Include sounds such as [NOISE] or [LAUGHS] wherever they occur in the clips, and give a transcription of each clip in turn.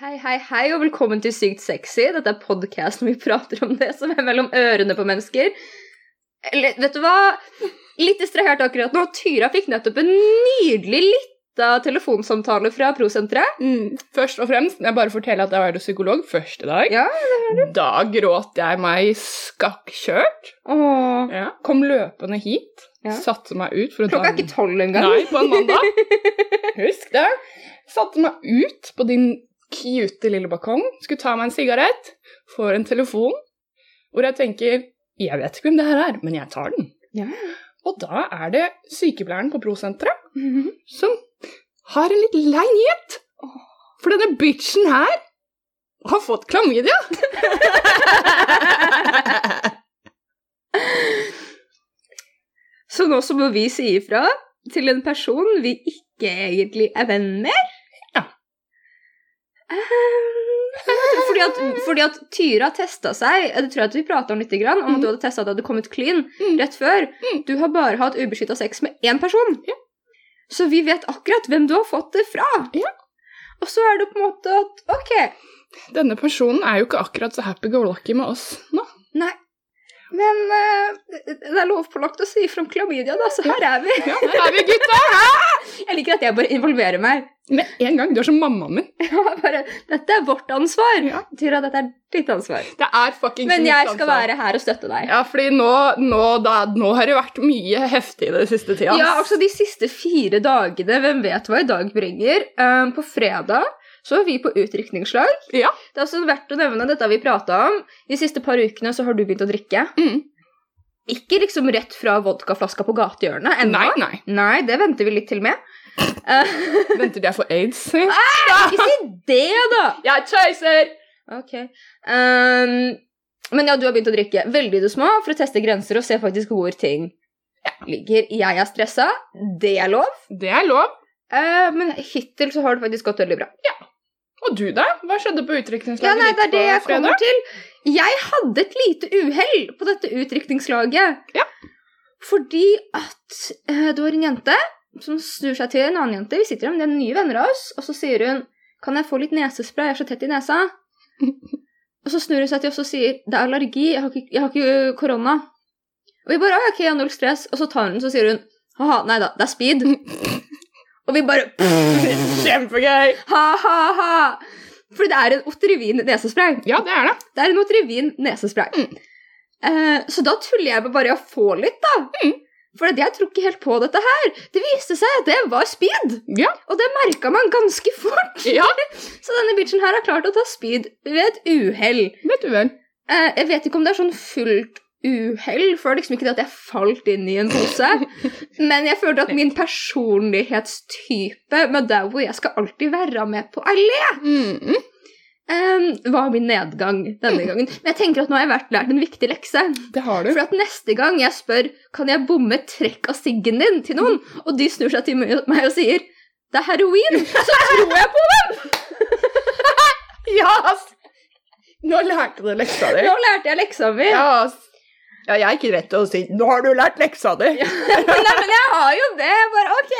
Hei, hei, hei, og velkommen til Sykt sexy. Dette er podkasten vi prater om det som er mellom ørene på mennesker. Eller, vet du hva? Litt distrahert akkurat nå. Tyra fikk nettopp en nydelig lita telefonsamtale fra Prosenteret. Mm. Først og fremst, jeg bare forteller at jeg var psykolog første dag. Ja, Da gråt jeg meg skakkjørt. Åh. Ja. Kom løpende hit, Ja. satte meg ut for å Klokka er ikke tolv engang. Nei, på en mandag. [LAUGHS] Husk det. Satte meg ut på din cute lille balkong, skulle ta meg en sigarett, får en telefon, hvor jeg tenker Jeg vet ikke hvem det her er, men jeg tar den. Ja. Og da er det sykepleieren på prosenteret Mhm. som har en litt lei nyhet. For denne bitchen her har fått klamydia. [LAUGHS] Så nå så må vi si ifra til en person vi ikke egentlig er venn med. Ehm, fordi, at, fordi at Tyra testa seg Jeg tror at vi prata om litt grann, om at du hadde testa at du hadde kommet clean Mm. rett før. Mm. Du har bare hatt ubeskytta sex med én person. Ja. Så vi vet akkurat hvem du har fått det fra. Ja. Og så er det på en måte at OK, Denne personen er jo ikke akkurat så happy-go-lucky med oss nå. nei. Men uh, det er lovpålagt å si fra om klamydia, da, så her er vi. Ja, her er vi, gutta! [LAUGHS] Jeg liker at jeg bare involverer meg. Med en gang. Du er som mammaen min. [LAUGHS] Ja, bare, dette er vårt ansvar. Ja. Tyra, dette er ditt ansvar. Det er fucking Men jeg skal være her og støtte deg. Ja, fordi nå, nå, da, nå har det vært mye heftig det siste tida. Ja, altså De siste fire dagene, hvem vet hva i dag bringer? Um, på fredag så var vi på utrykningsslag. Ja. Det er også verdt å nevne, dette vi prata om. De siste par ukene så har du begynt å drikke. Mm. Ikke liksom rett fra vodkaflaska på gatehjørnet ennå. Nei, nei. Nei, det venter vi litt til med. [LAUGHS] Venter jeg får aids? ikke si det, da! Jeg chaser! Ok. Um, men ja, du har begynt å drikke veldig det små for å teste grenser og se faktisk hvor ting ligger. Jeg er stressa. Det er lov. Det er lov. Uh, men hittil så har det faktisk gått veldig bra. Og du, da? Hva skjedde på Ja, utdrikningslaget nei, det er det jeg kommer til. Jeg hadde et lite uhell på dette utdrikningslaget. Ja. Fordi at uh, det var en jente som snur seg til en annen jente. Vi sitter her med nye venner av oss, og så sier hun Kan jeg få litt nesespray? Jeg er så tett i nesa. [LAUGHS] og så snur hun seg til oss og sier Det er allergi, jeg har ikke, jeg har ikke korona. Og vi bare «Å, Ok, ja, null stress. Og så tar hun den, så sier hun Ha-ha, nei da, det er speed. [LAUGHS] og vi bare [LAUGHS] Kjempegøy! Ha-ha-ha! For det er en Otrivin nesespray. Ja, det er det. Det er en Otrivin nesespray. Mm. Uh, så da tuller jeg med bare å få litt, da. Mm. For jeg tror ikke helt på dette her. Det viste seg at det var speed, Ja. og det merka man ganske fort. ja. [LAUGHS] Så denne bitchen her har klart å ta speed ved et uhell. Ved et uhell. Uh, jeg vet ikke om det er sånn fullt uhell, for liksom ikke det at jeg falt inn i en pose. [LAUGHS] Men jeg følte at min personlighetstype med der hvor jeg skal alltid være med på allé, Mm. var min nedgang denne gangen. [LAUGHS] Men jeg tenker at nå har jeg vært lært en viktig lekse. Det har du. For at neste gang jeg spør kan jeg bomme trekk av siggen din til noen, og de snur seg til meg og sier det er heroin, så tror jeg på dem! [LAUGHS] Ja, ass! Nå lærte du leksa di. Nå lærte jeg leksa mi. Ja, ass. Ja, jeg ikke rett til å si 'nå har du lært leksa di'. [LAUGHS] Nei, men jeg har jo det. Bare ok.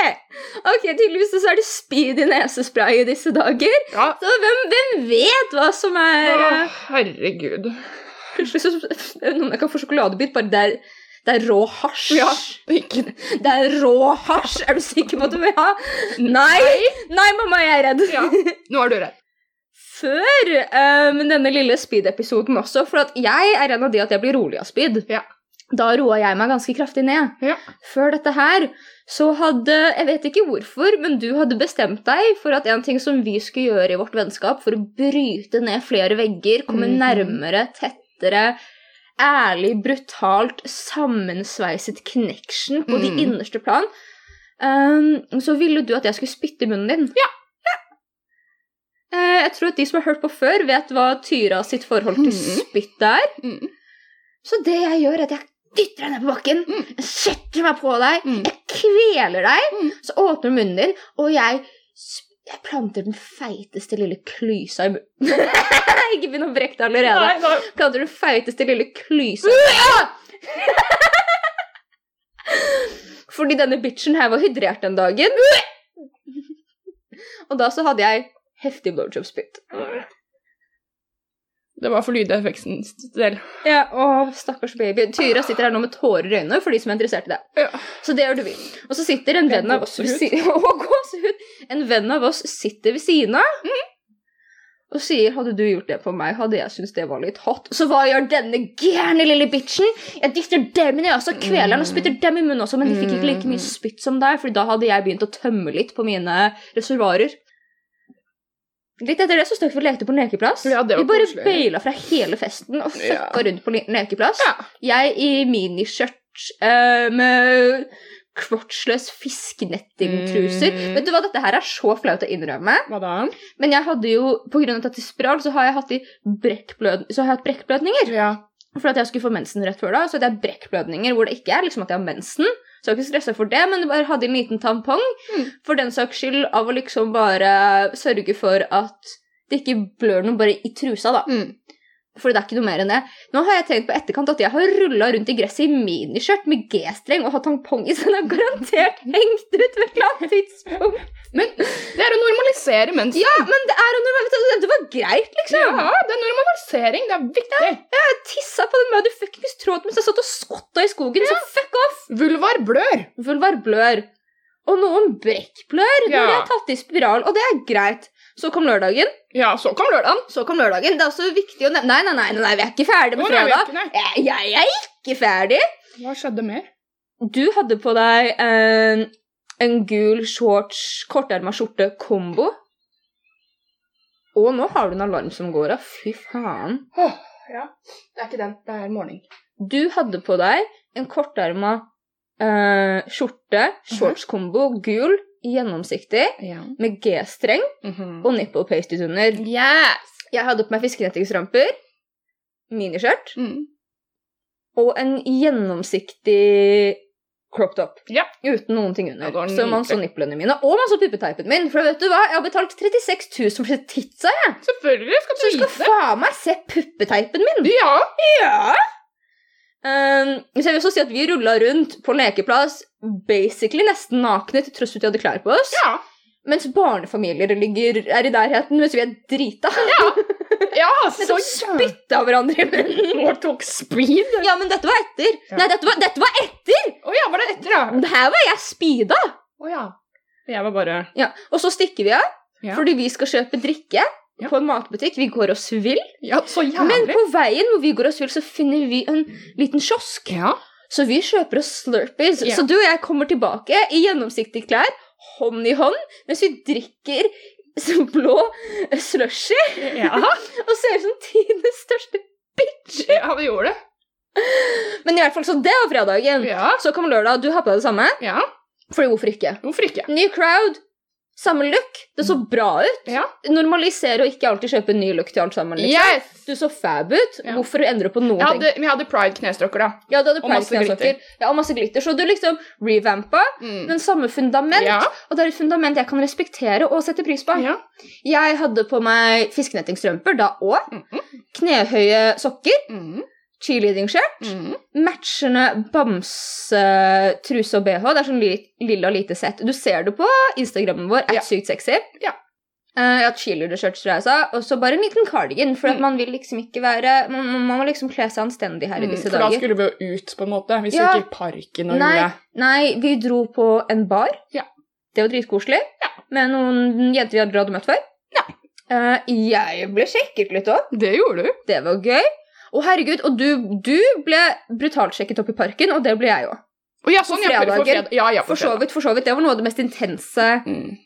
Ok, Tydeligvis så er det speed i nesespray i disse dager. Ja. Så hvem, hvem vet hva som er Å, eh, herregud. Plutselig så Noen kan få sjokoladebit, bare det er, det er rå hasj. Ja, Det er rå hasj. Er du sikker på at du vil ha? Nei! Nei, mamma, jeg er redd. Ja, nå er du redd. Før men denne lille speed-episoden også, for at jeg er en av de at jeg blir rolig av speed. Ja. Da roa jeg meg ganske kraftig ned. Ja. Før dette her så hadde Jeg vet ikke hvorfor, men du hadde bestemt deg for at en ting som vi skulle gjøre i vårt vennskap for å bryte ned flere vegger, komme mm. nærmere, tettere Ærlig, brutalt, sammensveiset connection på de Mhm. innerste plan, um, så ville du at jeg skulle spytte i munnen din. Ja. Eh, jeg tror at de som har hørt på før, vet hva Tyra sitt forhold til Mhm. spytt er. Mm. Så det jeg gjør, er at jeg dytter deg ned på bakken, Mm. setter meg på deg, Mm. jeg kveler deg, Mm. så åpner munnen din, og jeg, jeg planter den feiteste lille klysa i munnen. [LAUGHS] Ikke begynn å brekke deg allerede. Nei, nei. Planter den feiteste lille klysa. [LAUGHS] Fordi denne bitchen her var hydrert den dagen. Og da så hadde jeg heftig blowjob-spytt. Det var for lydeffektens del. Ja, å, stakkars baby. Tyra sitter her nå med tårer i øynene for de som er interessert i det. Ja. Så det gjør du vi. Og så sitter en venn av oss ved siden av! [LAUGHS] En venn av oss sitter ved siden av og sier 'hadde du gjort det for meg, hadde jeg syntes det var litt hot'. Så hva gjør denne gærne lille bitchen? Jeg dytter dem i nesa, kveler den og spytter dem i munnen også, men de fikk ikke like mye spytt som deg, for da hadde jeg begynt å tømme litt på mine reservoarer. Litt etter det så stakk vi og lekte på en lekeplass. Ja, det vi bare koselig. baila fra hele festen og Ja. fucka rundt på en lekeplass. Ja. Jeg i miniskjørt uh, med crotchless fiskenettingtruser. Mm. Vet du hva, dette her er så flaut å innrømme. Hva da? Men jeg hadde jo, på grunn av at jeg spiral, så har jeg hatt, så har jeg hatt brekkblødninger. Ja. For at jeg skulle få mensen rett før da, så hadde jeg brekkblødninger hvor det ikke er liksom at jeg har mensen. Så jeg var ikke stressa for det, men jeg bare hadde en liten tampong Mm. for den saks skyld av å liksom bare sørge for at det ikke blør noe bare i trusa, da. Mm. For det er ikke noe mer enn det. Nå har jeg tenkt på etterkant at jeg har rulla rundt i gresset i miniskjørt med G-streng og hatt tampong i, så den er garantert hengt ut ved et annet tidspunkt. Men det er å normalisere mønster. Ja, men det er å normalisere Det var greit, liksom. Ja, det er normalisering. Det er viktig. Jeg tissa på den motherfuckings tråden mens jeg satt og skotta i skogen, så fuck off! Vulvar blør. Vulvar blør. Og noen brekkblør når Ja. de er tatt i spiral, og det er greit. Så kom lørdagen. Ja, så kom lørdagen. Så kom lørdagen. Det er også viktig å nevne Nei, nei, nei, nei, vi er ikke ferdig med Hvor fredag. Jeg, jeg er ikke ferdig. Hva skjedde mer? Du hadde på deg en, en gul shorts, korterma skjorte kombo. Og nå har du en alarm som går av. Fy faen. Åh, ja. Det er ikke den. Det er morgen. Du hadde på deg en korterma eh, skjorte, shortskombo, gul, gjennomsiktig, Ja. med G-streng Mhm. og nipple pasties under. Yes! Jeg hadde på meg fiskenettingsramper, miniskjørt Mm. og en gjennomsiktig crop top. Ja. Uten noen ting under. Ja, så man så nipplene mine. Og man så puppeteipen min. For vet du hva? Jeg har betalt 36 000 for titsa, jeg. Selvfølgelig skal du så skal faen meg se puppeteipen min. Ja. Ja! Um, så jeg vil også si at vi rulla rundt på lekeplass basically nesten nakne til tross for at de hadde klær på oss. Ja. Mens barnefamilier ligger, er i nærheten mens vi er drita. Ja, ja [LAUGHS] så spytta hverandre i munnen. Og tok speed. Ja, men dette var etter. Ja. Nei, dette var, dette var etter! Å ja, var det etter, ja? Her var jeg speeda. Å ja. Jeg var bare Ja, Og så stikker vi av Ja. fordi vi skal kjøpe drikke Ja. på en matbutikk. Vi går oss vill. Ja, så Men på veien hvor vi går oss vill, så finner vi en liten kiosk. Ja. Så vi kjøper oss Slurpees. Så du og jeg kommer tilbake i gjennomsiktige klær, hånd i hånd, mens vi drikker så blå slushy Ja. [LAUGHS] og ser ut som tidenes største bitch. ja, vi gjorde det. Men i hvert fall, så det var fredagen. Så kom lørdag. Du har på deg det samme. Ja. Fordi hvorfor ikke? Hvorfor ikke? Ny crowd. Samme look. Det så bra ut. Ja. Normalisere og ikke alltid kjøpe en ny look til alt sammen. liksom. Yes! Du så fab ut. Ja. Hvorfor endre på noen Jeg ting? vi hadde Pride knestrokker da. Ja, du hadde og masse pride-knæsokker. Ja, og masse glitter. Så du liksom revampa, Mm. men samme fundament. Ja. Og det er et fundament jeg kan respektere og sette pris på. Jeg hadde på meg fiskenettingstrømper da òg. Mhm. Knehøye sokker. Mm. Cheerleading-skjørt. Mm. Matchende bamsetruse og bh. Det er sånn li lilla lite sett. Du ser det på Instagrammen vår. Er Ja. sykt sexy. Ja. Uh, ja, cheerleader-skjørt, tror jeg sa. Og så bare en liten cardigan. For Mm. man vil liksom ikke være Man, man må liksom kle seg anstendig her i Mm. dager. For da skulle vi jo ut, på en måte. Vi Ja. ikke i parken og Nei, gjorde nei, vi dro på en bar. Ja. Det var dritkoselig. Med noen jenter vi hadde dratt møtt før. Eh, jeg ble sjekket litt òg. Det gjorde du. Det var gøy. Å, herregud, og du, du ble brutalt sjekket opp i parken, og det ble jeg òg. Å ja, sånn, For ja. For, for fredag. Ja, ja, For så vidt, for så vidt. Det var noe av det mest intense Mm.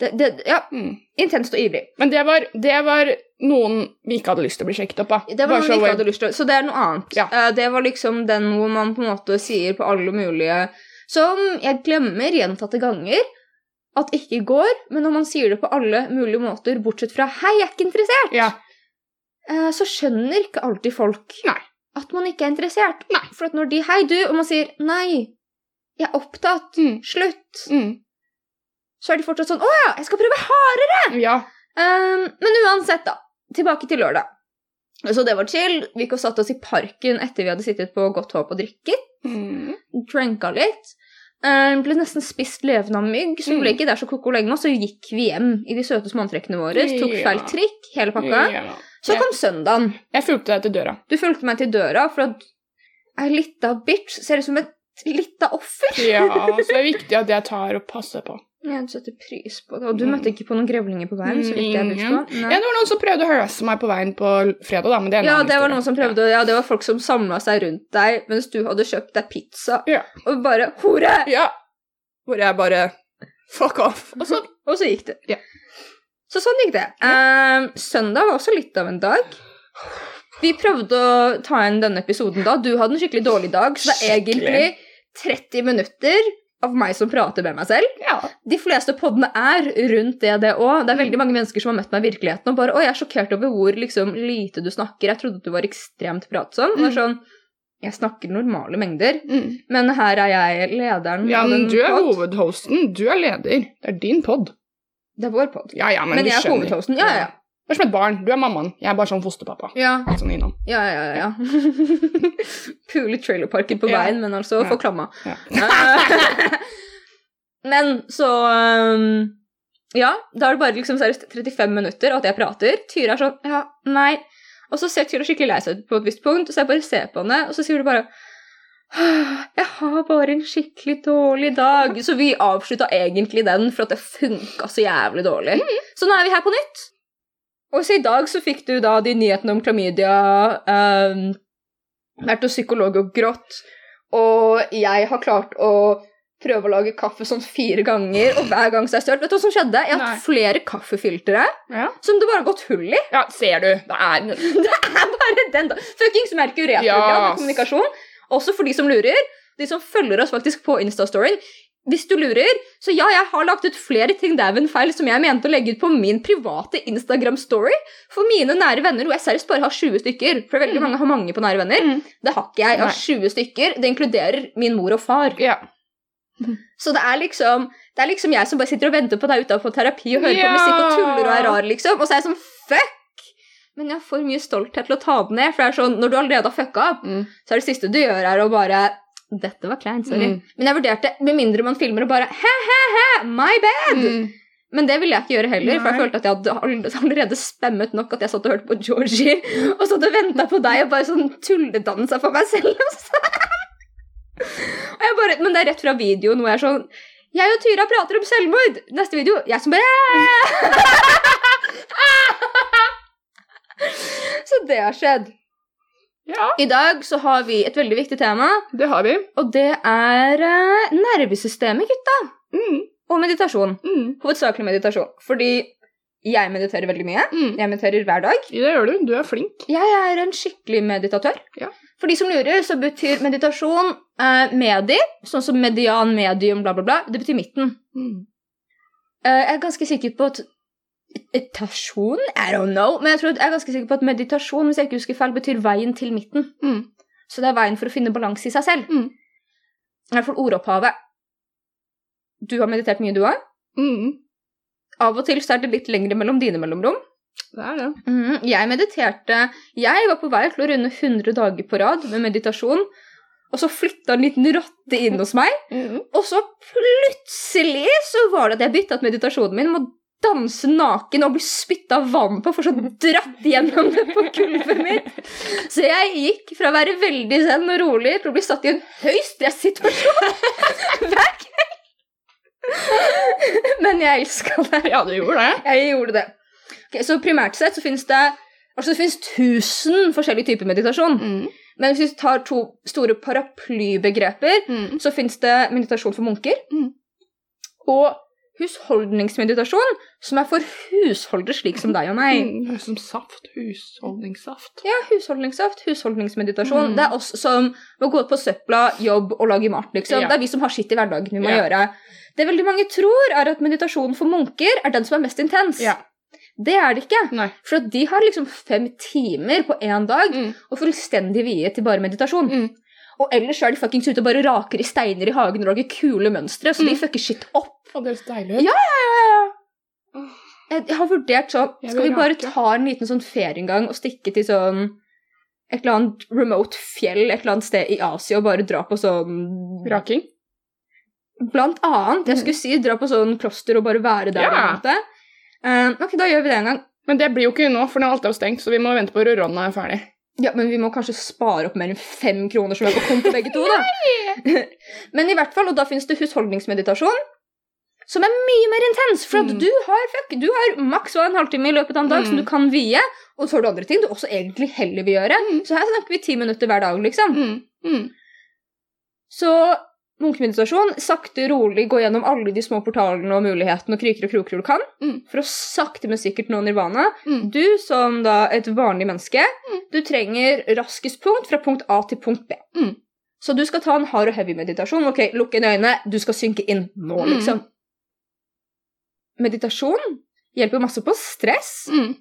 det, det, Ja, Mm. intenst og ivrig. Men det var, det var noen vi ikke hadde lyst til å bli sjekket opp av. Det var Bare noe vi ikke hadde lyst til. Så det er noe annet. Ja. Eh, det var liksom den hvor man på en måte sier på alle mulige Som jeg glemmer gjentatte ganger at ikke går, men når man sier det på alle mulige måter, bortsett fra 'hei, jeg er ikke interessert', Ja. Så skjønner ikke alltid folk Nei. at man ikke er interessert. Nei. For at når de 'hei, du', og man sier 'nei, jeg er opptatt', Mm. slutt, Mm. så er de fortsatt sånn 'å ja, jeg skal prøve hardere'. Ja. Um, men uansett, da. Tilbake til lørdag. Så det var chill. Vi gikk og satte oss i parken etter vi hadde sittet på Godt håp og drikket. Mm. Dranka litt. Um, ble nesten spist levende av mygg, så Mm. ble ikke der så koko lenge. Og så gikk vi hjem i de søte småantrekkene våre, tok feil trikk, hele pakka. Ja. Så kom søndagen. Jeg fulgte deg til døra. Du fulgte meg til døra, for at ei lita bitch ser ut som et lita offer. Ja, så det er viktig at jeg tar og passer på. Ja, Du setter pris på det. Og du Mm. møtte ikke på noen grevlinger på veien? så vidt jeg husker. Ingen. på. Ja, det var noen som prøvde å harasse meg på veien på fredag, da, men det er en Ja, annen det var historie. noen som prøvde, ja, det var folk som samla seg rundt deg mens du hadde kjøpt deg pizza, Ja. og bare 'Hore!' Ja. Hvor jeg bare Fuck off. Og så, [LAUGHS] og så gikk det. Ja. Så sånn gikk det. Eh, søndag var også litt av en dag. Vi prøvde å ta inn denne episoden da. Du hadde en skikkelig dårlig dag, så det er egentlig 30 minutter av meg som prater med meg selv. Ja. De fleste poddene er rundt det, det òg. Det er veldig mange mennesker som har møtt meg i virkeligheten og bare 'Å, jeg er sjokkert over hvor liksom, lite du snakker'. Jeg trodde du var ekstremt pratsom. Mm. det er sånn Jeg snakker normale mengder, Mm. men her er jeg lederen ja, men du er hovedhosten. Du er leder. Det er din pod. Det er vår podd. Ja, ja, men, Men jeg er hovedhosten. Ja, ja. Det er som et barn. Du er mammaen. Jeg er bare sånn fosterpappa. Ja, Sånn innom. ja, ja. ja, ja. [LAUGHS] Pule trailerparken på veien, men altså Ja. få klamma. Ja. [LAUGHS] men så um, Ja, da er det bare liksom seriøst 35 minutter, at jeg prater. Tyra er sånn Ja, nei. Og så ser Tyra skikkelig lei seg ut på et visst punkt, og så jeg bare ser på henne, og så sier du bare «Åh, jeg har bare en skikkelig dårlig dag. Så vi avslutta egentlig den for at det funka så jævlig dårlig. Så nå er vi her på nytt. Og så i dag så fikk du da de nyhetene om klamydia, um, vært hos psykolog og grått, og jeg har klart å prøve å lage kaffe sånn fire ganger, og hver gang så er jeg størt. Vet du hva som skjedde? Jeg har hatt flere kaffefiltre Ja. som det bare har gått hull i. ja, ser du. Det er [LAUGHS] Det er bare den, da. Fuckings Merkur retrograd Ja. kommunikasjon. Også for de som lurer. De som følger oss faktisk på Insta-storyen. Hvis du lurer, så ja, jeg har lagt ut flere ting Daven-feil som jeg mente å legge ut på min private Instagram-story for mine nære venner, hvor jeg seriøst bare har 20 stykker. For veldig mange har mange på nære venner. Mm. Det har ikke jeg. Jeg har Nei. 20 stykker. Det inkluderer min mor og far. Ja. Så det er liksom det er liksom jeg som bare sitter og venter på deg utenfor terapi og hører på musikk og tuller og er rar, liksom. Og så er jeg sånn fuck! Men jeg har for mye stolthet til å ta det ned. For det er sånn, når du allerede har fucka opp, Mm. så er det siste du gjør, er å bare Dette var kleint, sorry. Mm. Men jeg vurderte, med mindre man filmer og bare he-he-he, my bad! Mm. Men det ville jeg ikke gjøre heller, for jeg følte at jeg hadde allerede spemmet nok at jeg satt og hørte på Georgie, [LAUGHS] og satt og venta på deg og bare sånn tulledansa for meg selv. [LAUGHS] også. og jeg bare, men det er rett fra videoen hvor jeg er sånn Jeg og Tyra prater om selvmord! Neste video, jeg som bare [LAUGHS] [LAUGHS] Så det har skjedd. Ja, I dag så har vi et veldig viktig tema, det har vi. og det er uh, nervesystemet, gutta. Mm. Og meditasjon. Mm. Hovedsakelig meditasjon. Fordi jeg mediterer veldig mye. Mm. Jeg mediterer hver dag. Det gjør du. Du er flink. Jeg er en skikkelig meditatør. Ja. For de som lurer, så betyr meditasjon uh, medi, sånn som median, medium, bla, bla, bla. Det betyr midten. Eh, jeg er ganske sikker på at Meditasjon? I don't know. Men jeg, tror, jeg er ganske sikker på at meditasjon hvis jeg ikke husker feil, betyr veien til midten. Mm. Så det er veien for å finne balanse i seg selv. Mm. I hvert fall ordopphavet. Du har meditert mye, du òg? Mm. Av og til så er det litt lengre mellom dine mellomrom. Det er det. Mm. Jeg mediterte Jeg var på vei til å runde 100 dager på rad med meditasjon. Og så flytta en liten rotte inn hos meg. Mm. Og så plutselig så var det at jeg bytta ut meditasjonen min med å danse naken og bli spytta vann på, for så dratt gjennom det på gulvet mitt. Så jeg gikk fra å være veldig zen og rolig til å bli satt i en høy stressituasjon [LAUGHS] hver kveld. Men jeg elska det. Ja, du gjorde det. Jeg gjorde det. Okay, så primært sett så finnes det Altså det finnes 1000 forskjellige typer meditasjon. Mm. Men hvis vi tar to store paraplybegreper, Mm. så finnes det meditasjon for munker. Mm. Og husholdningsmeditasjon, som er for husholdere slik som deg og meg. Mm. Som saft. Husholdningssaft. Ja, husholdningssaft, husholdningsmeditasjon. Mm. Det er oss som må gå ut på søpla, jobb og lage mat, liksom. Ja. Det er vi som har skitt i hverdagen vi må Ja. gjøre. Det veldig mange tror, er at meditasjonen for munker er den som er mest intens. Ja. Det er det ikke. Nei. For de har liksom fem timer på én dag Mm. og fullstendig vie til bare meditasjon. Mm. Og ellers er de fuckings ute og bare raker i steiner i hagen og lager kule mønstre, så de Mm. fucker shit opp. Å, det høres deilig ut. Ja, ja, ja. jeg har vurdert sånn Skal vi bare ta en liten sånn ferieinngang og stikke til sånn et eller annet remote fjell et eller annet sted i Asia og bare dra på sånn Raking? Blant annet. Jeg skulle si dra på sånn kloster og bare være der. Ja. Eh, ok, da gjør vi det en gang. Men det blir jo ikke nå, for nå alt er jo stengt, så vi må vente på Roronna er ferdig. Ja, men vi må kanskje spare opp mer enn fem kroner som er på konto begge to, da. [LAUGHS] men i hvert fall, og da finnes det husholdningsmeditasjon, som er mye mer intens. For Mm. du har fuck, du har maks en halvtime i løpet av en dag som Mm. du kan vie, og så har du andre ting du også egentlig heller vil gjøre. Mm. Så her snakker vi ti minutter hver dag, liksom. Mm. Mm. Så munkemeditasjon, sakte, rolig gå gjennom alle de små portalene og mulighetene og kriker og kroker du kan, Mm. for å sakte, men sikkert nå nirvana. Du som da et vanlig menneske, du trenger raskest punkt fra punkt A til punkt B. Så du skal ta en hard og heavy meditasjon. Ok, lukk inn øynene, du skal synke inn nå, liksom. Meditasjon hjelper masse på stress. Mm.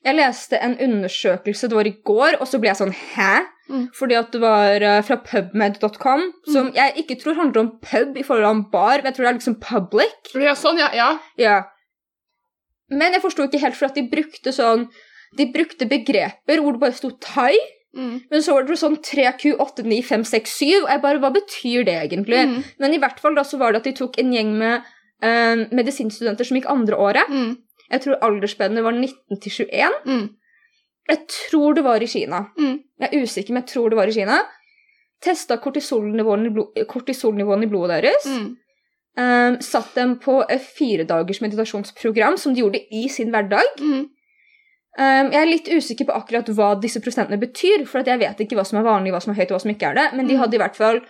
Jeg leste en undersøkelse, det var i går, og så ble jeg sånn hæ? Mm. Fordi at det var eh, fra pubmed.com, som jeg ikke tror handler om pub i forhold til en bar, men jeg tror det er liksom public. Ja, sånn, ja. ja. Ja. Men jeg forsto ikke helt, for at de brukte sånn De brukte begreper hvor det bare sto thai, Mm. men så var det sånn 3Q, 8, 9, 5, 6, 7, og jeg bare Hva betyr det egentlig? Mm. Men i hvert fall da så var det at de tok en gjeng med eh, medisinstudenter som gikk andre året. Mm. Jeg tror aldersspennet var 19 til 21. Mm. Jeg tror det var i Kina. Mm. Jeg er usikker, men jeg tror det var i Kina. Testa kortisolnivåene i, blod, kortisolnivåene i blodet deres. Mm. Um, satt dem på et firedagers meditasjonsprogram som de gjorde i sin hverdag. Um, jeg er litt usikker på akkurat hva disse prosentene betyr, for at jeg vet ikke hva som er vanlig, hva som er høyt, og hva som ikke er det, men de Mm. hadde i hvert fall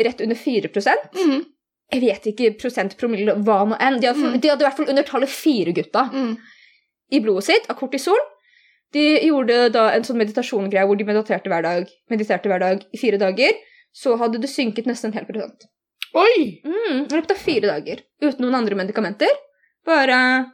rett under 4 Mm. Jeg vet ikke prosent, promille, hva nå enn. De hadde, Mm. de hadde i hvert fall under tallet fire, gutta, Mm. i blodet sitt av kortisol. De gjorde da en sånn meditasjongreie hvor de mediterte hver dag, mediterte hver dag i fire dager. Så hadde det synket nesten en hel prosent. Oi! Mm, I løpet av fire dager. Uten noen andre medikamenter. Bare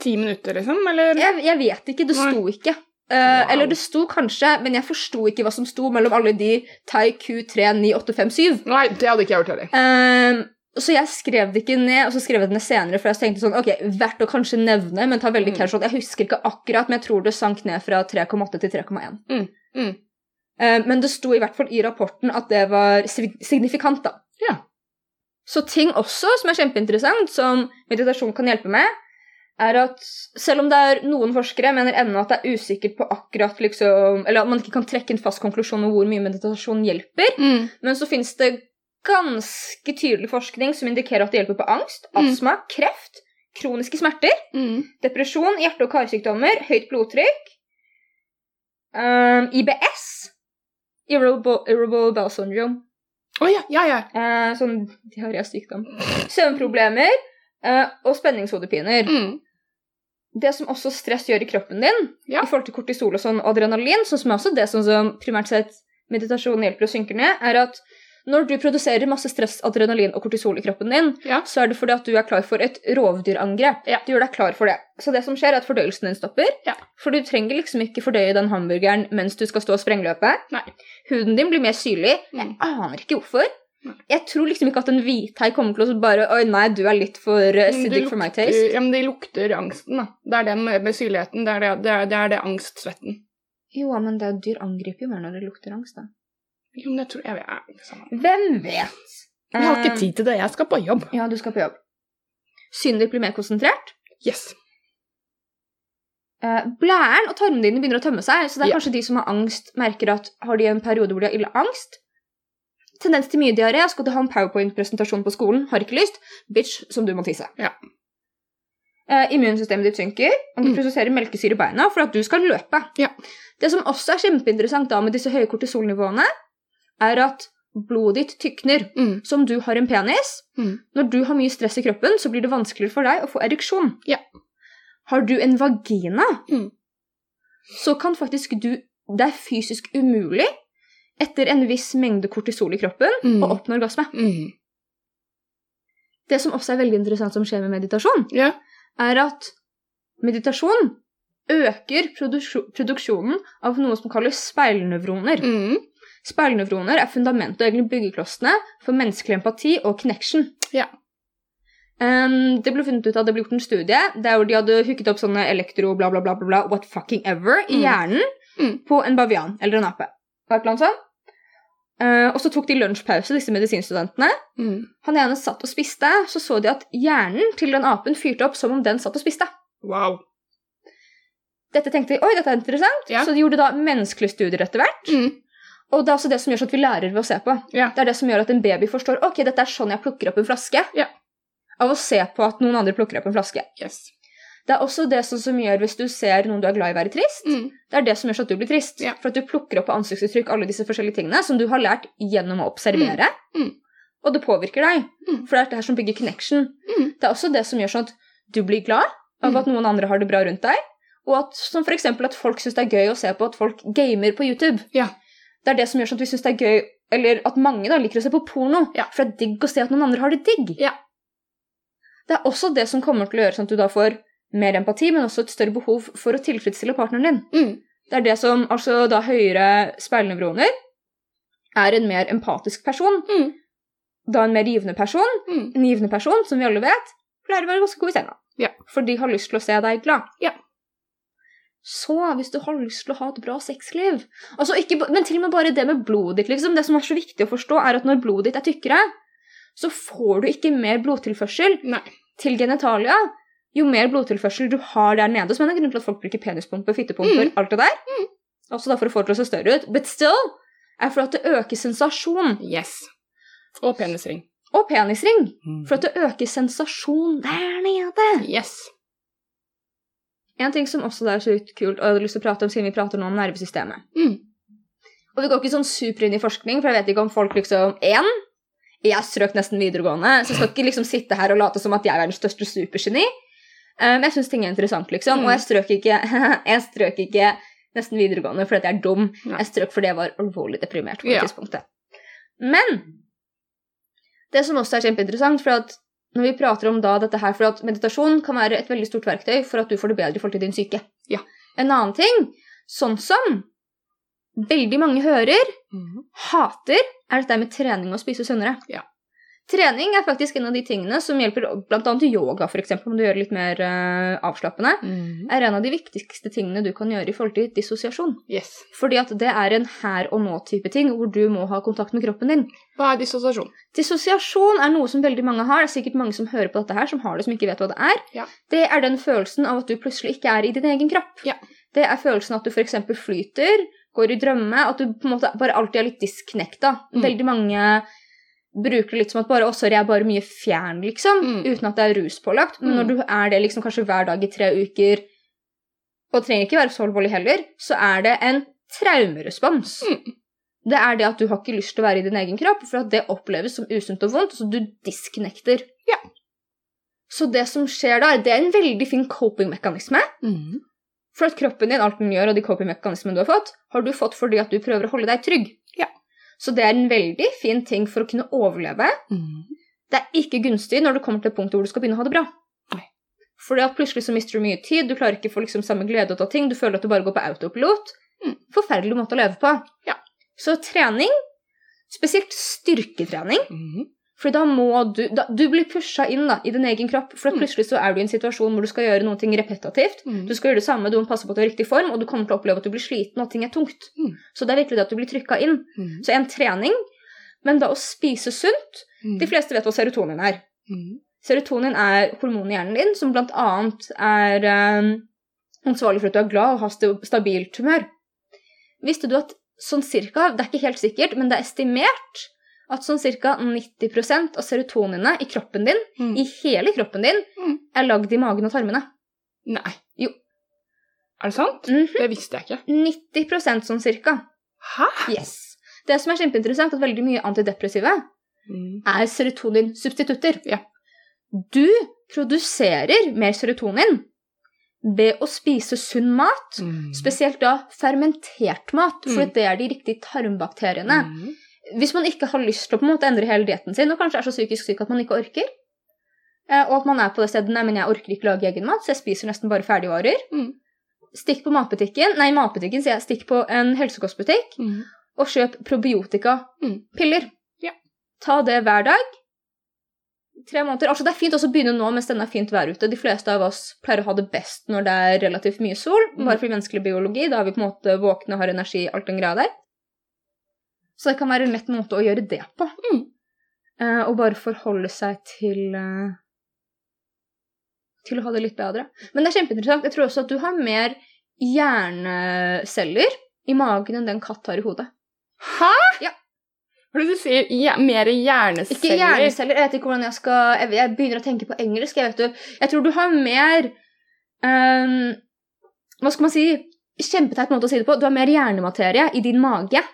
Ti minutter, liksom? Eller? Jeg, jeg vet ikke. Det sto ikke. Uh, Wow. Eller det sto kanskje, men jeg forsto ikke hva som sto mellom alle de Tai Q3, 9, 8, 5, 7. Nei, det hadde ikke jeg gjort heller. Eh, så jeg skrev det ikke ned, og så skrev jeg det ned senere, for jeg tenkte sånn, ok, verdt å kanskje nevne, men ta veldig Mm. casual. Jeg husker ikke akkurat, men jeg tror det sank ned fra 3,8 til 3,1. Mm. Mm. Eh, men det sto i hvert fall i rapporten at det var signifikant, da. Ja. Så ting også som er kjempeinteressant, som meditasjon kan hjelpe med, er at selv om det er noen forskere mener ennå at det er usikkert på akkurat liksom, Eller at man ikke kan trekke en fast konklusjon om hvor mye meditasjon hjelper, Mm. men så finnes det ganske tydelig forskning som indikerer at det hjelper på angst, Mm. astma, kreft, kroniske smerter, Mm. depresjon, hjerte- og karsykdommer, høyt blodtrykk, um, IBS, irritable, irritable bowel syndrome, Oh, ja, ja, ja. Uh, sånn diarésykdom, søvnproblemer uh, og spenningshodepiner. Mm. Det som også stress gjør i kroppen din, Ja. i forhold til kortisol og sånn, adrenalin, sånn som er også det som, som primært sett meditasjon hjelper å synke ned, er at når du produserer masse stress, adrenalin og kortisol i kroppen din, Ja. så er det fordi at du er klar for et rovdyrangrep. Ja. Du gjør deg klar for det. Så det som skjer, er at fordøyelsen din stopper. Ja. For du trenger liksom ikke fordøye den hamburgeren mens du skal stå og sprengløpe. Nei. Huden din blir mer syrlig. Jeg Mm. aner ikke hvorfor. Jeg tror liksom ikke at en hvithai kommer til å bare Oi, nei, du er litt for acidic for my taste. Ja, men det lukter angsten, da. Det er den med, syrligheten. Det er det, det, er, det er det angstsvetten. Jo, men det er dyr angriper jo mer når det lukter angst, da. Jo, men jeg tror jeg, jeg, samme. Hvem vet? jeg har Eh, ikke tid til det. Jeg skal på jobb. Ja, du skal på jobb. Synet blir mer konsentrert. Yes. Eh, blæren og tarmene dine begynner å tømme seg, så det er Ja. kanskje de som har angst, merker at har de en periode hvor de har ille angst. Tendens til mye diaré. Skal du ha en powerpoint-presentasjon på skolen, har ikke lyst. Bitch, som du må tisse. Ja. Uh, immunsystemet ditt synker, og du Mm. produserer melkesyre i beina for at du skal løpe. Ja. Det som også er kjempeinteressant da med disse høye kortisolnivåene, er at blodet ditt tykner. Mm. om du har en penis. Mm. Når du har mye stress i kroppen, så blir det vanskeligere for deg å få ereksjon. Ja. Har du en vagina, Mm. så kan faktisk du Det er fysisk umulig etter en viss mengde kortisol i kroppen Mm. å oppnå orgasme. Mm. Det som også er veldig interessant som skjer med meditasjon, Ja. er at meditasjon øker produksjonen av noe som kalles speilnevroner. Mm. Speilnevroner er fundamentet og egentlig byggeklossene for menneskelig empati og connection. Ja. Um, det ble funnet ut at det ble gjort en studie der hvor de hadde hooket opp sånne elektro bla bla bla bla, bla what fucking ever i Mm. hjernen Mm. på en bavian eller en ape. Sånt. Eh, og så tok de lunsjpause, disse medisinstudentene. Mm. Han ene satt og spiste, så så de at hjernen til den apen fyrte opp som om den satt og spiste. Wow. Dette tenkte de, oi, dette er interessant, Ja. så de gjorde da menneskelige studier etter hvert. Mm. Og det er også det som gjør sånn at vi lærer ved å se på. Ja. Det er det som gjør at en baby forstår ok, dette er sånn jeg plukker opp en flaske. Ja. Av å se på at noen andre plukker opp en flaske. Yes. Det er også det som, som gjør hvis du ser noen du er glad i være trist. Mm. Det er det som gjør sånn at du blir trist. Ja. For at du plukker opp på ansiktsuttrykk alle disse forskjellige tingene som du har lært gjennom å observere. Mm. Mm. Og det påvirker deg. Mm. For det er det her som bygger connection. Mm. Det er også det som gjør sånn at du blir glad av Mm. at noen andre har det bra rundt deg. Og at, som for at folk syns det er gøy å se på at folk gamer på YouTube. Ja. Det er det som gjør sånn at vi syns det er gøy Eller at mange da liker å se på porno. Ja. For det er digg å se at noen andre har det digg. Ja. Det er også det som kommer til å gjøre sånn at du da får mer empati, men også et større behov for å tilfredsstille partneren din. Mm. Det er det som altså da høyere speilnevroner er en mer empatisk person. Mm. Da en mer givende person. Mm. En givende person, som vi alle vet, pleier å være ganske god i senga. Ja. For de har lyst til å se deg glad. Ja. Så hvis du har lyst til å ha et bra sexliv altså ikke, Men til og med bare det med blodet ditt, liksom. Det som er så viktig å forstå, er at når blodet ditt er tykkere, så får du ikke mer blodtilførsel Nei. til genitalia. Jo mer blodtilførsel du har der nede, som er en grunn til at folk bruker penispumper, fittepumper, Mm. alt det der, også da for å få det til å se større ut, but still, er for at det øker sensasjon. Yes. Og penisring. Og penisring. Mm. For at det øker sensasjon der nede. Yes. En ting som også er så kult, og jeg hadde lyst til å prate om siden vi prater nå om nervesystemet. Mm. Og vi går ikke sånn super inn i forskning, for jeg vet ikke om folk liksom Én, jeg strøk nesten videregående, så jeg skal ikke liksom sitte her og late som at jeg er den største supergeni. Men um, jeg syns ting er interessant, liksom. Mm. Og jeg strøk ikke [LAUGHS] Jeg strøk ikke nesten videregående fordi jeg er dum. Nei. Jeg strøk fordi jeg var alvorlig deprimert på det Ja. tidspunktet. Men det som også er kjempeinteressant, for at når vi prater om da dette her, for at meditasjon kan være et veldig stort verktøy for at du får det bedre i forhold til din syke. Ja. En annen ting, sånn som veldig mange hører, Mm. hater, er dette med trening og spise sunnere. Ja. Trening er faktisk en av de tingene som hjelper bl.a. yoga, eksempel, om du gjør det litt mer uh, avslappende, Mm. er en av de viktigste tingene du kan gjøre i forhold til dissosiasjon. Yes. Fordi at det er en her og nå-type ting, hvor du må ha kontakt med kroppen din. Hva er dissosiasjon? Dissosiasjon er noe som veldig mange har. Det er sikkert mange som hører på dette her, som har det, som ikke vet hva det er. Ja. Det er den følelsen av at du plutselig ikke er i din egen kropp. Ja. Det er følelsen av at du f.eks. flyter, går i drømme, at du på en måte bare alltid er litt disknekta. Mm. Veldig mange bruker det litt som at bare, å, sorry, jeg er bare mye fjern, liksom, Mm. uten at det er ruspålagt. Men Mm. når du er det liksom kanskje hver dag i tre uker, og trenger ikke være så alvorlig heller, så er det en traumerespons. Mm. Det er det at du har ikke lyst til å være i din egen kropp, for at det oppleves som usunt og vondt, så du disknekter. Ja. Så det som skjer da, det er en veldig fin coping-mekanisme. Mm. For at kroppen din, alt den gjør, og de coping-mekanismene du har fått, har du fått fordi at du prøver å holde deg trygg. Så det er en veldig fin ting for å kunne overleve. Mm. Det er ikke gunstig når du kommer til et punkt hvor du skal begynne å ha det bra. Nei. Fordi at plutselig så mister du mye tid, du klarer ikke å få liksom samme glede ut av ting, du føler at du bare går på autopilot. Mm. Forferdelig måte å leve på. Ja. Så trening, spesielt styrketrening, Mm. For da må du da, Du blir pusha inn da, i din egen kropp, for Mm. plutselig så er du i en situasjon hvor du skal gjøre noe repetitivt. Mm. Du skal gjøre det samme, du må passe på at du har riktig form, og du kommer til å oppleve at du blir sliten og ting er tungt. Mm. Så det er virkelig det at du blir trykka inn. Mm. Så en trening, men da å spise sunt Mm. De fleste vet hva serotonin er. Mm. Serotonin er hormonet i hjernen din som annet er eh, ansvarlig for at du er glad og har sta- stabilt humør. Visste du at sånn cirka, det er ikke helt sikkert, men det er estimert at sånn ca. 90% av serotoninene i kroppen din, Mm. i hele kroppen din, Mm. er lagd i magen og tarmene. Nei. Jo. Er det sant? Mhm. Det visste jeg ikke. 90% sånn cirka. Hæ? Yes. Det som er kjempeinteressant, er at veldig mye antidepressive Mm. er serotoninsubstitutter. Ja. Du produserer mer serotonin ved å spise sunn mat, Mm. spesielt da fermentert mat, for Mm. det er de riktige tarmbakteriene. Hvis man ikke har lyst til å på en måte endre hele dietten sin, og kanskje er så psykisk syk at man ikke orker, eh, og at man er på det stedet nei, men jeg orker ikke lage egen mat, så jeg spiser nesten bare ferdigvarer, Mm. stikk på matbutikken, nei, matbutikken sier jeg, stikk på en helsekostbutikk, Mm. og kjøp probiotika-piller. Mm. Ja. Ta det hver dag. Tre måneder. Altså, det er fint også å begynne nå mens det er fint vær ute. De fleste av oss pleier å ha det best når det er relativt mye sol, Mm. bare fordi menneskelig biologi. Da er vi på en måte våkne, har energi, alt den greia der. Så det kan være en lett måte å gjøre det på. Mm. Uh, og bare forholde seg til uh, Til å ha det litt bedre. Men det er kjempeinteressant. Jeg tror også at du har mer hjerneceller i magen enn den katt har i hodet. Hæ? Ja. Hva er det du sier? Ja, mer hjerneceller? Ikke hjerneceller. Jeg vet ikke hvordan jeg skal Jeg, jeg begynner å tenke på engelsk. Jeg, vet du. jeg tror du har mer um, Hva skal man si? Kjempeteit måte å si det på. Du har mer hjernematerie i din mage.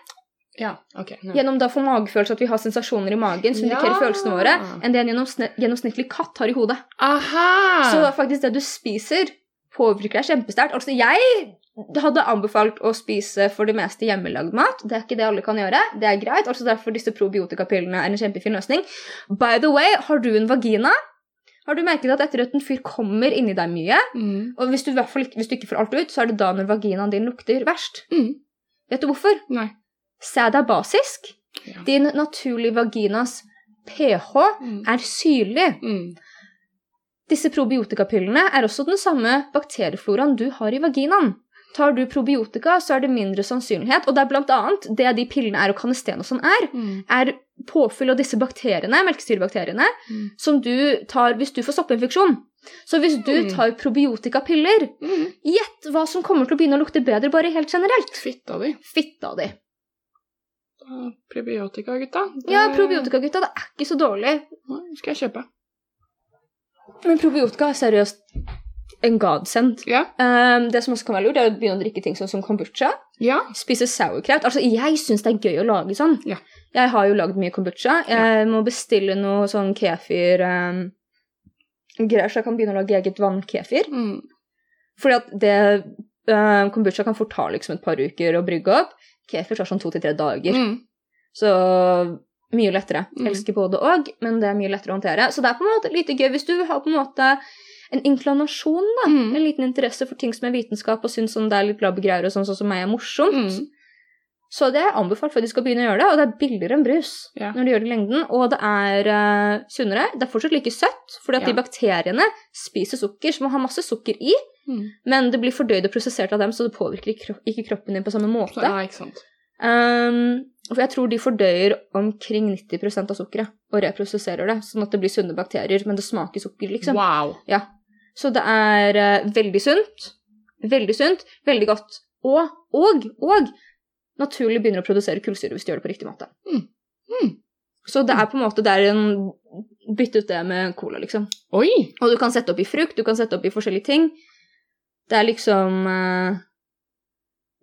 Ja, ok. Ja. Gjennom da å få magefølelse, at vi har sensasjoner i magen som indikerer Ja. følelsene våre, enn det en gjennomsnittlig katt har i hodet. Aha! Så faktisk det du spiser, påvirker deg kjempesterkt. Altså, jeg hadde anbefalt å spise for det meste hjemmelagd mat. Det er ikke det alle kan gjøre. Det er greit. altså Derfor disse probiotikapillene er en kjempefin løsning. By the way, har du en vagina? Har du merket at etter at en fyr kommer inni deg mye, mm. og hvis du, hvis du ikke får alt ut, så er det da når vaginaen din lukter verst? Mm. Vet du hvorfor? Nei. Sæd er basisk. Ja. Din naturlige vaginas pH Mm. er syrlig. Mm. Disse probiotikapillene er også den samme bakteriefloraen du har i vaginaen. Tar du probiotika, så er det mindre sannsynlighet, og det er blant annet det de pillene er og kanesten og sånn er, Mm. er påfyll av disse bakteriene, melkesyrebakteriene, Mm. som du tar hvis du får soppinfeksjon. Så hvis du Mm. tar probiotikapiller, Mm. gjett hva som kommer til å begynne å lukte bedre bare helt generelt. Fitta di. Fitta di. Prebiotika, gutta. Det- Ja, probiotikagutta, det er ikke så dårlig. Nei, skal jeg kjøpe. Men probiotika er seriøst en godsend. Ja. Um, det som også kan være lurt, er å begynne å drikke ting sånn som kombucha. Ja. Spise sauerkraut. Altså, jeg syns det er gøy å lage sånn. Ja. Jeg har jo lagd mye kombucha. Jeg må bestille noe sånn kefir um, greier, så jeg kan begynne å lage eget vannkefir. Mm. Fordi at det um, Kombucha kan fort ta liksom et par uker å brygge opp. Kefir tar sånn to til tre dager. Mm. Så mye lettere. Mm. Elsker både og, men det er mye lettere å håndtere. Så det er på en måte lite gøy hvis du har på en måte en inklinasjon, da. Mm. En liten interesse for ting som er vitenskap, og syns sånn det er litt labbegreier og sånn, sånn som meg er morsomt. Mm. Så det er anbefalt at de skal begynne å gjøre det, og det er billigere enn brus Ja. når de gjør det i lengden, og det er uh, sunnere. Det er fortsatt like søtt, fordi at Ja. de bakteriene spiser sukker, som har masse sukker i, Mm. men det blir fordøyd og prosessert av dem, så det påvirker ikke ikke kroppen din på samme måte. Ja, ikke sant. Um, for jeg tror de fordøyer omkring 90% av sukkeret og reprosesserer det, sånn at det blir sunne bakterier, men det smaker sukker, liksom. Wow. Ja. Så det er uh, veldig sunt. Veldig sunt, veldig godt. Og, og, og naturlig begynner å produsere kullsyre hvis du gjør det på riktig måte. Mm. Mm. Så det er på en måte det er en Bytte ut det med cola, liksom. Oi! Og du kan sette opp i frukt, du kan sette opp i forskjellige ting. Det er liksom eh,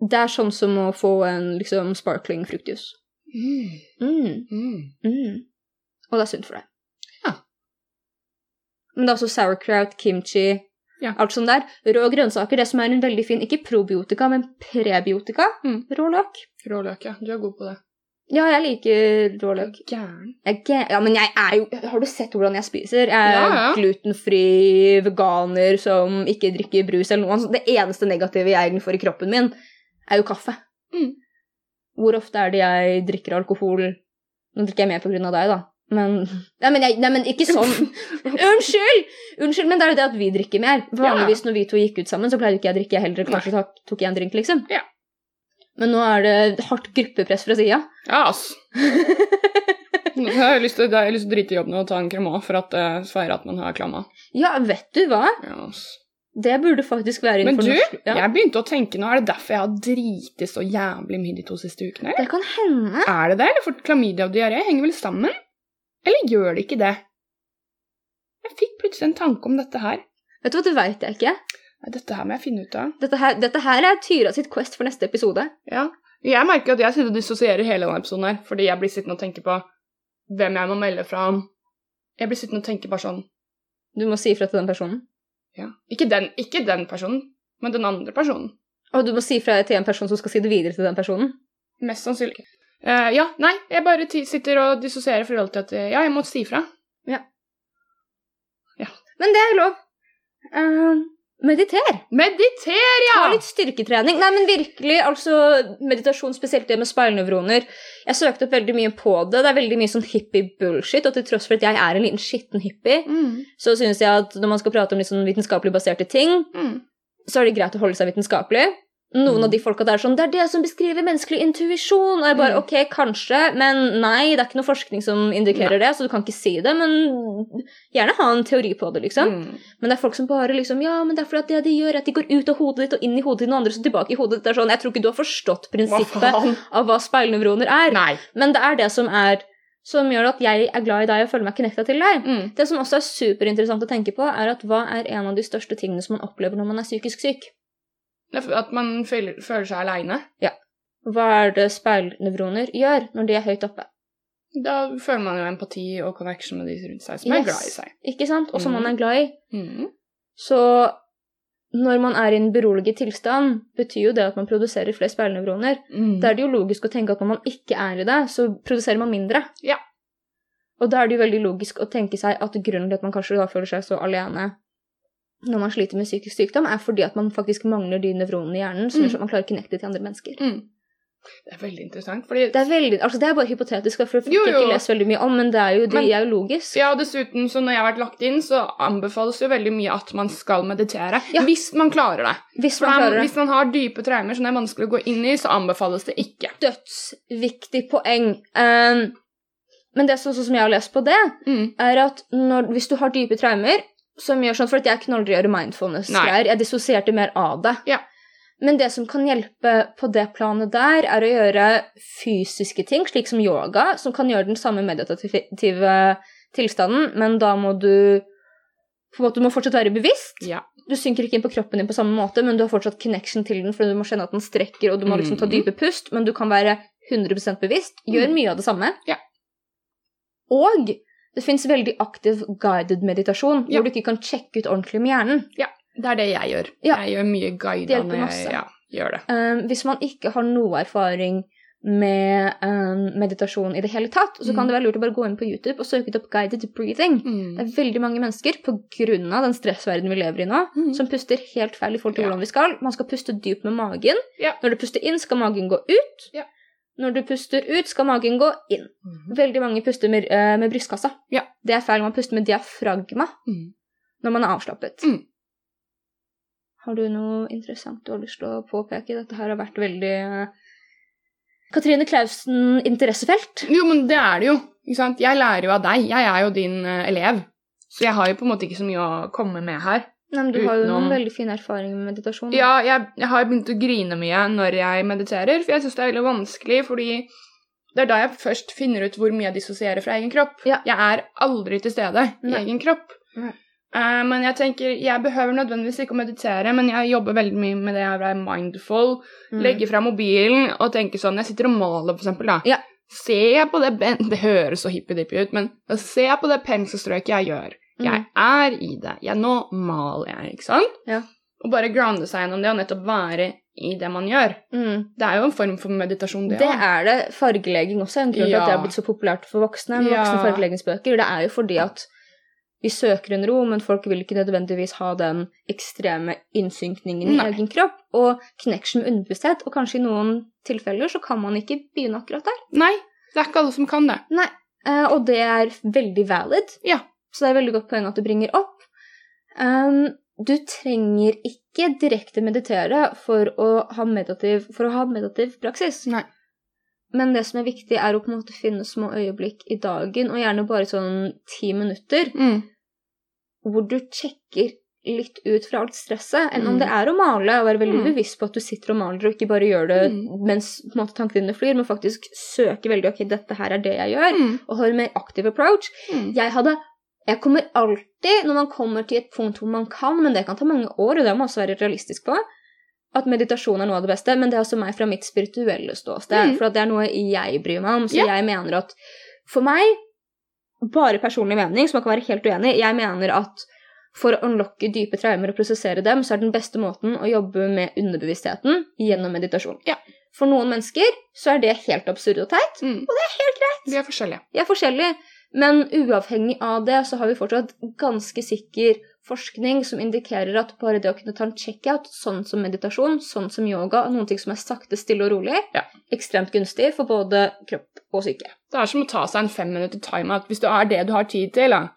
Det er sånn som å få en liksom sparkling fruktjus. Mm. Mm, Mm. mm. Og det er sunt for deg. Ja. Men det er også sauerkraut, kimchi, Ja. alt sånt der. Rå grønnsaker, det som er en veldig fin, ikke probiotika, men prebiotika. Mm. Rå løk. Råløk, ja. Du er god på det. Ja, jeg liker rå løk. Gæren. Ja, men jeg er jo Har du sett hvordan jeg spiser? Jeg er Ja, ja. glutenfri veganer som ikke drikker brus eller noe. Det eneste negative jeg egentlig får i kroppen min, er jo kaffe. Mm. Hvor ofte er det jeg drikker alkohol? Nå drikker jeg mer av deg, da. Men Nei, men, jeg, nei, men ikke sånn. [LAUGHS] Unnskyld! Unnskyld, men det er jo det at vi drikker mer. Vanligvis når vi to gikk ut sammen, så pleide ikke jeg å drikke heller. Kanskje tok, tok jeg en drink, liksom. Ja. Men nå er det hardt gruppepress fra sida. Ja, ass. [LAUGHS] Nå har jeg lyst til, jeg har lyst til å drite i jobben og ta en cremant for at uh, feire at man har klamma. Ja, vet du hva? Ja, ass. Det burde faktisk være Men du, norsk ja. jeg begynte å tenke nå, er det derfor jeg har driti så jævlig mye de to siste ukene? Det kan hende. Er det det, eller for klamydia og diaré henger vel sammen? Eller gjør det ikke det? Jeg fikk plutselig en tanke om dette her. Vet du hva, det veit jeg ikke. Nei, Dette her må jeg finne ut av. Dette her, dette her er Tyra sitt quest for neste episode. Ja. Jeg merker at jeg sitter og dissosierer hele denne episoden her, fordi jeg blir sittende og tenke på hvem jeg må melde fra om. Jeg blir sittende og tenke bare sånn Du må si ifra til den personen. ja. ikke, den, ikke den personen, men den andre personen. Og du må si ifra til en person som skal si det videre til den personen. Mest sannsynlig. Eh, ja, nei, jeg bare sitter og dissosierer forhold til at eh, ja, jeg må si Ja Men det er lov. Uh, mediter. Mediter, ja! Ta litt styrketrening. Nei, men virkelig, altså meditasjon, spesielt det med speilnevroner. Jeg søkte opp veldig mye på det. Det er veldig mye sånn hippie-bullshit, og til tross for at jeg er en liten skitten hippie, Mm, så syns jeg at når man skal prate om litt sånn vitenskapelig baserte ting, mm, så er det greit å holde seg vitenskapelig. Noen Mm. av de folka der sånn Det er det som beskriver menneskelig intuisjon. Og jeg bare Mm. ok, kanskje, men nei, det er ikke noe forskning som indikerer det, så du kan ikke si det, men gjerne ha en teori på det, liksom. Mm. Men det er folk som bare liksom Ja, men det er fordi at det de gjør, er at de går ut av hodet ditt og inn i hodet til noen andre, så tilbake i hodet ditt. Det er sånn, Jeg tror ikke du har forstått prinsippet hva av hva speilnevroner er. Nei. Men det er det som er som gjør at jeg er glad i deg og føler meg connecta til deg. Mm. Det som også er superinteressant å tenke på, er at hva er en av de største tingene som man opplever når man er psykisk syk? At man føler, føler seg aleine. Hva er det speilnevroner gjør når de er høyt oppe? Da føler man jo empati og connection med de rundt seg som er glad i seg. Ikke sant? Og som mm. man er glad i. Mm. Så når man er i en beroliget tilstand, betyr jo det at man produserer flere speilnevroner. Mm. Da er det jo logisk å tenke at når man ikke er i det, så produserer man mindre. Ja. Og da er det jo veldig logisk å tenke seg at grunnen til at man kanskje da føler seg så alene når man sliter med psykisk sykdom, er fordi at man faktisk mangler de nevronene i hjernen som Mm. man klarer å connecte til andre mennesker. Mm. Det er veldig interessant, fordi Det er veldig, altså det er bare hypotetisk, for jeg jo. ikke lest veldig mye om, men det er jo, det Men- er jo logisk. Ja, og dessuten, så når jeg har vært lagt inn, så anbefales jo veldig mye at man skal meditere. Ja. Hvis man klarer det. Hvis man klarer det. hvis man har dype traumer som det er vanskelig å gå inn i, så anbefales det ikke. Dødsviktig poeng. Um, men det som, som jeg har lest på det, Mm. er at når, hvis du har dype traumer som gjør sånn, For jeg kunne aldri gjøre mindfulness-greier. Jeg dissosierte mer av det. Ja. Men det som kan hjelpe på det planet der, er å gjøre fysiske ting, slik som yoga, som kan gjøre den samme meditative tilstanden, men da må du på en måte, Du må fortsatt være bevisst. Ja. Du synker ikke inn på kroppen din på samme måte, men du har fortsatt connection til den, for du må kjenne at den strekker, og du må liksom ta Mhm. dype pust, men du kan være 100 bevisst. Gjør Mhm. mye av det samme. Ja. Og det fins veldig aktiv guided meditasjon, Ja. hvor du ikke kan sjekke ut ordentlig med hjernen. Ja, Det er det jeg gjør. Ja. Jeg gjør mye guida når jeg ja, gjør det. Um, hvis man ikke har noe erfaring med um, meditasjon i det hele tatt, så kan Mhm. det være lurt å bare gå inn på YouTube og søke opp guided breathing. Mm. Det er veldig mange mennesker av den stressverdenen vi lever i nå, mm. som puster helt feil i forhold til hvordan vi skal. Man skal puste dypt med magen. Når du puster inn, skal magen gå ut. Ja. Når du puster ut, skal magen gå inn. Mhm. Veldig mange puster med, uh, med brystkassa. Ja. Det er feil. Man puster med diafragma Mm. når man er avslappet. Mm. Har du noe interessant du har lyst til å påpeke? Dette her har vært veldig uh, Katrine Klausen interessefelt. Jo, men det er det jo. Jeg lærer jo av deg. Jeg er jo din uh, elev. Så jeg har jo på en måte ikke så mye å komme med her. Nei, men du har jo noen veldig fine erfaringer med meditasjon. da. Ja, jeg, jeg har begynt å grine mye når jeg mediterer, for jeg syns det er veldig vanskelig, fordi det er da jeg først finner ut hvor mye jeg dissosierer fra egen kropp. Ja. Jeg er aldri til stede i egen kropp. Nei. Eh, men jeg tenker, jeg behøver nødvendigvis ikke å meditere, men jeg jobber veldig mye med det å være mindful, Mm. legge fra mobilen og tenke sånn Jeg sitter og maler, for eksempel, da. Ja. Jeg på det ben [LAUGHS] Det høres så hippie-dippie ut, men ser jeg på det penselstrøket jeg gjør. Jeg Mm. er i det. Jeg, nå maler jeg, ikke sant? Ja. Og bare grounde seg gjennom det og nettopp være i det man gjør. Mm. Det er jo en form for meditasjon, det Det er det. Fargelegging også er en grunn til at det har blitt så populært for voksne. Ja. voksne fargeleggingsbøker. Det er jo fordi at vi søker en ro, men folk vil ikke nødvendigvis ha den ekstreme innsynkningen i egen kropp. Og connection med underbevissthet. Og kanskje i noen tilfeller så kan man ikke begynne akkurat der. Nei, det er ikke alle som kan det. Nei, eh, og det er veldig valid. Ja. Så det er et veldig godt poeng at du bringer opp. Um, du trenger ikke direkte meditere for å ha meditativ, å ha meditativ praksis. Nei. Men det som er viktig, er å på en måte finne små øyeblikk i dagen, og gjerne bare sånn ti minutter, Mm. hvor du sjekker litt ut fra alt stresset. Enn om Mm. det er å male, og være veldig Mm. bevisst på at du sitter og maler, og ikke bare gjør det Mm. mens på en måte, tankene dine flyr, men faktisk søker veldig ok, dette her er det jeg gjør, Mm. og har en mer aktiv approach. Mm. Jeg hadde Jeg kommer alltid, når man kommer til et punkt hvor man kan, men det kan ta mange år, og det må man også være realistisk på, at meditasjon er noe av det beste, men det er også meg fra mitt spirituelle ståsted, Mm. for det er noe jeg bryr meg om, så yeah. jeg mener at for meg, bare personlig mening, som man kan være helt uenig i, jeg mener at for å unlocke dype traumer og prosessere dem, så er den beste måten å jobbe med underbevisstheten gjennom meditasjon. Ja. For noen mennesker så er det helt absurd og teit. Mm. Helt greit. Vi er forskjellige. Vi er forskjellige, men uavhengig av det så har vi fortsatt ganske sikker forskning som indikerer at bare det å kunne ta en check-out, sånn som meditasjon, sånn som yoga, noen ting som er sakte, stille og rolig, Ja. ekstremt gunstig for både kropp og syke. Det er som å ta seg en fem minutter timeout. Hvis det er det du har tid til, da,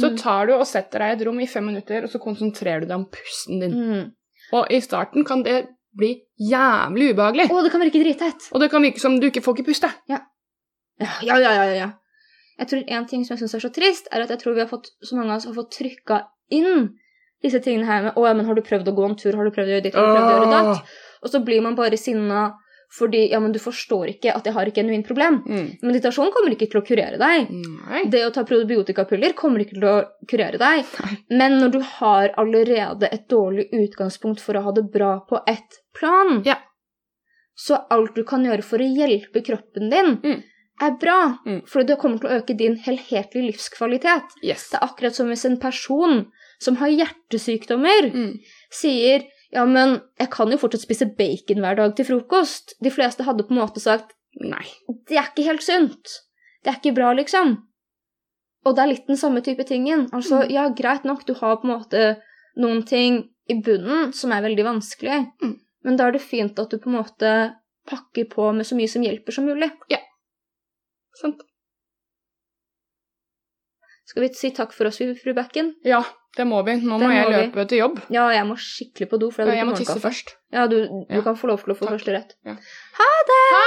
så Mm. tar du og setter deg i et rom i fem minutter, og så konsentrerer du deg om pusten din. Mm. Og i starten kan det bli jævlig ubehagelig. Å, det kan virke dritteit. Og det kan virke som du ikke får ikke puste. Ja, ja, ja, ja, ja. Jeg tror en ting som jeg syns er så trist, er at jeg tror vi har fått, så mange av oss har fått trykka inn disse tingene her med 'Å ja, men har du prøvd å gå en tur? Har du prøvd å gjøre ditt? Har du prøvd å gjøre datt?' Og så blir man bare sinna fordi 'Ja, men du forstår ikke at jeg har et genuint problem'. Mm. Meditasjon kommer ikke til å kurere deg. Nei. Det å ta probiotikapiller kommer ikke til å kurere deg. Men når du har allerede et dårlig utgangspunkt for å ha det bra på ett plan, Ja. så alt du kan gjøre for å hjelpe kroppen din, Mm. Er bra. Mm. For det kommer til å øke din helhetlige livskvalitet. Yes. Det er akkurat som hvis en person som har hjertesykdommer, Mm. sier ja, men jeg kan jo fortsatt spise bacon hver dag til frokost. De fleste hadde på en måte sagt Nei. det er ikke helt sunt. Det er ikke bra, liksom. Og det er litt den samme type tingen. Altså, Mm. ja, greit nok, du har på en måte noen ting i bunnen som er veldig vanskelig, Mm. men da er det fint at du på en måte pakker på med så mye som hjelper som mulig. Sant. Skal vi si takk for oss, fru Bekken? Ja, det må vi. Nå må, må jeg løpe vi. til jobb. Ja, jeg må skikkelig på do. For jeg, Jeg må tisse først. Ja, du, du Ja. kan få lov til å få Takk. første rett. Ja. Ha det! Ha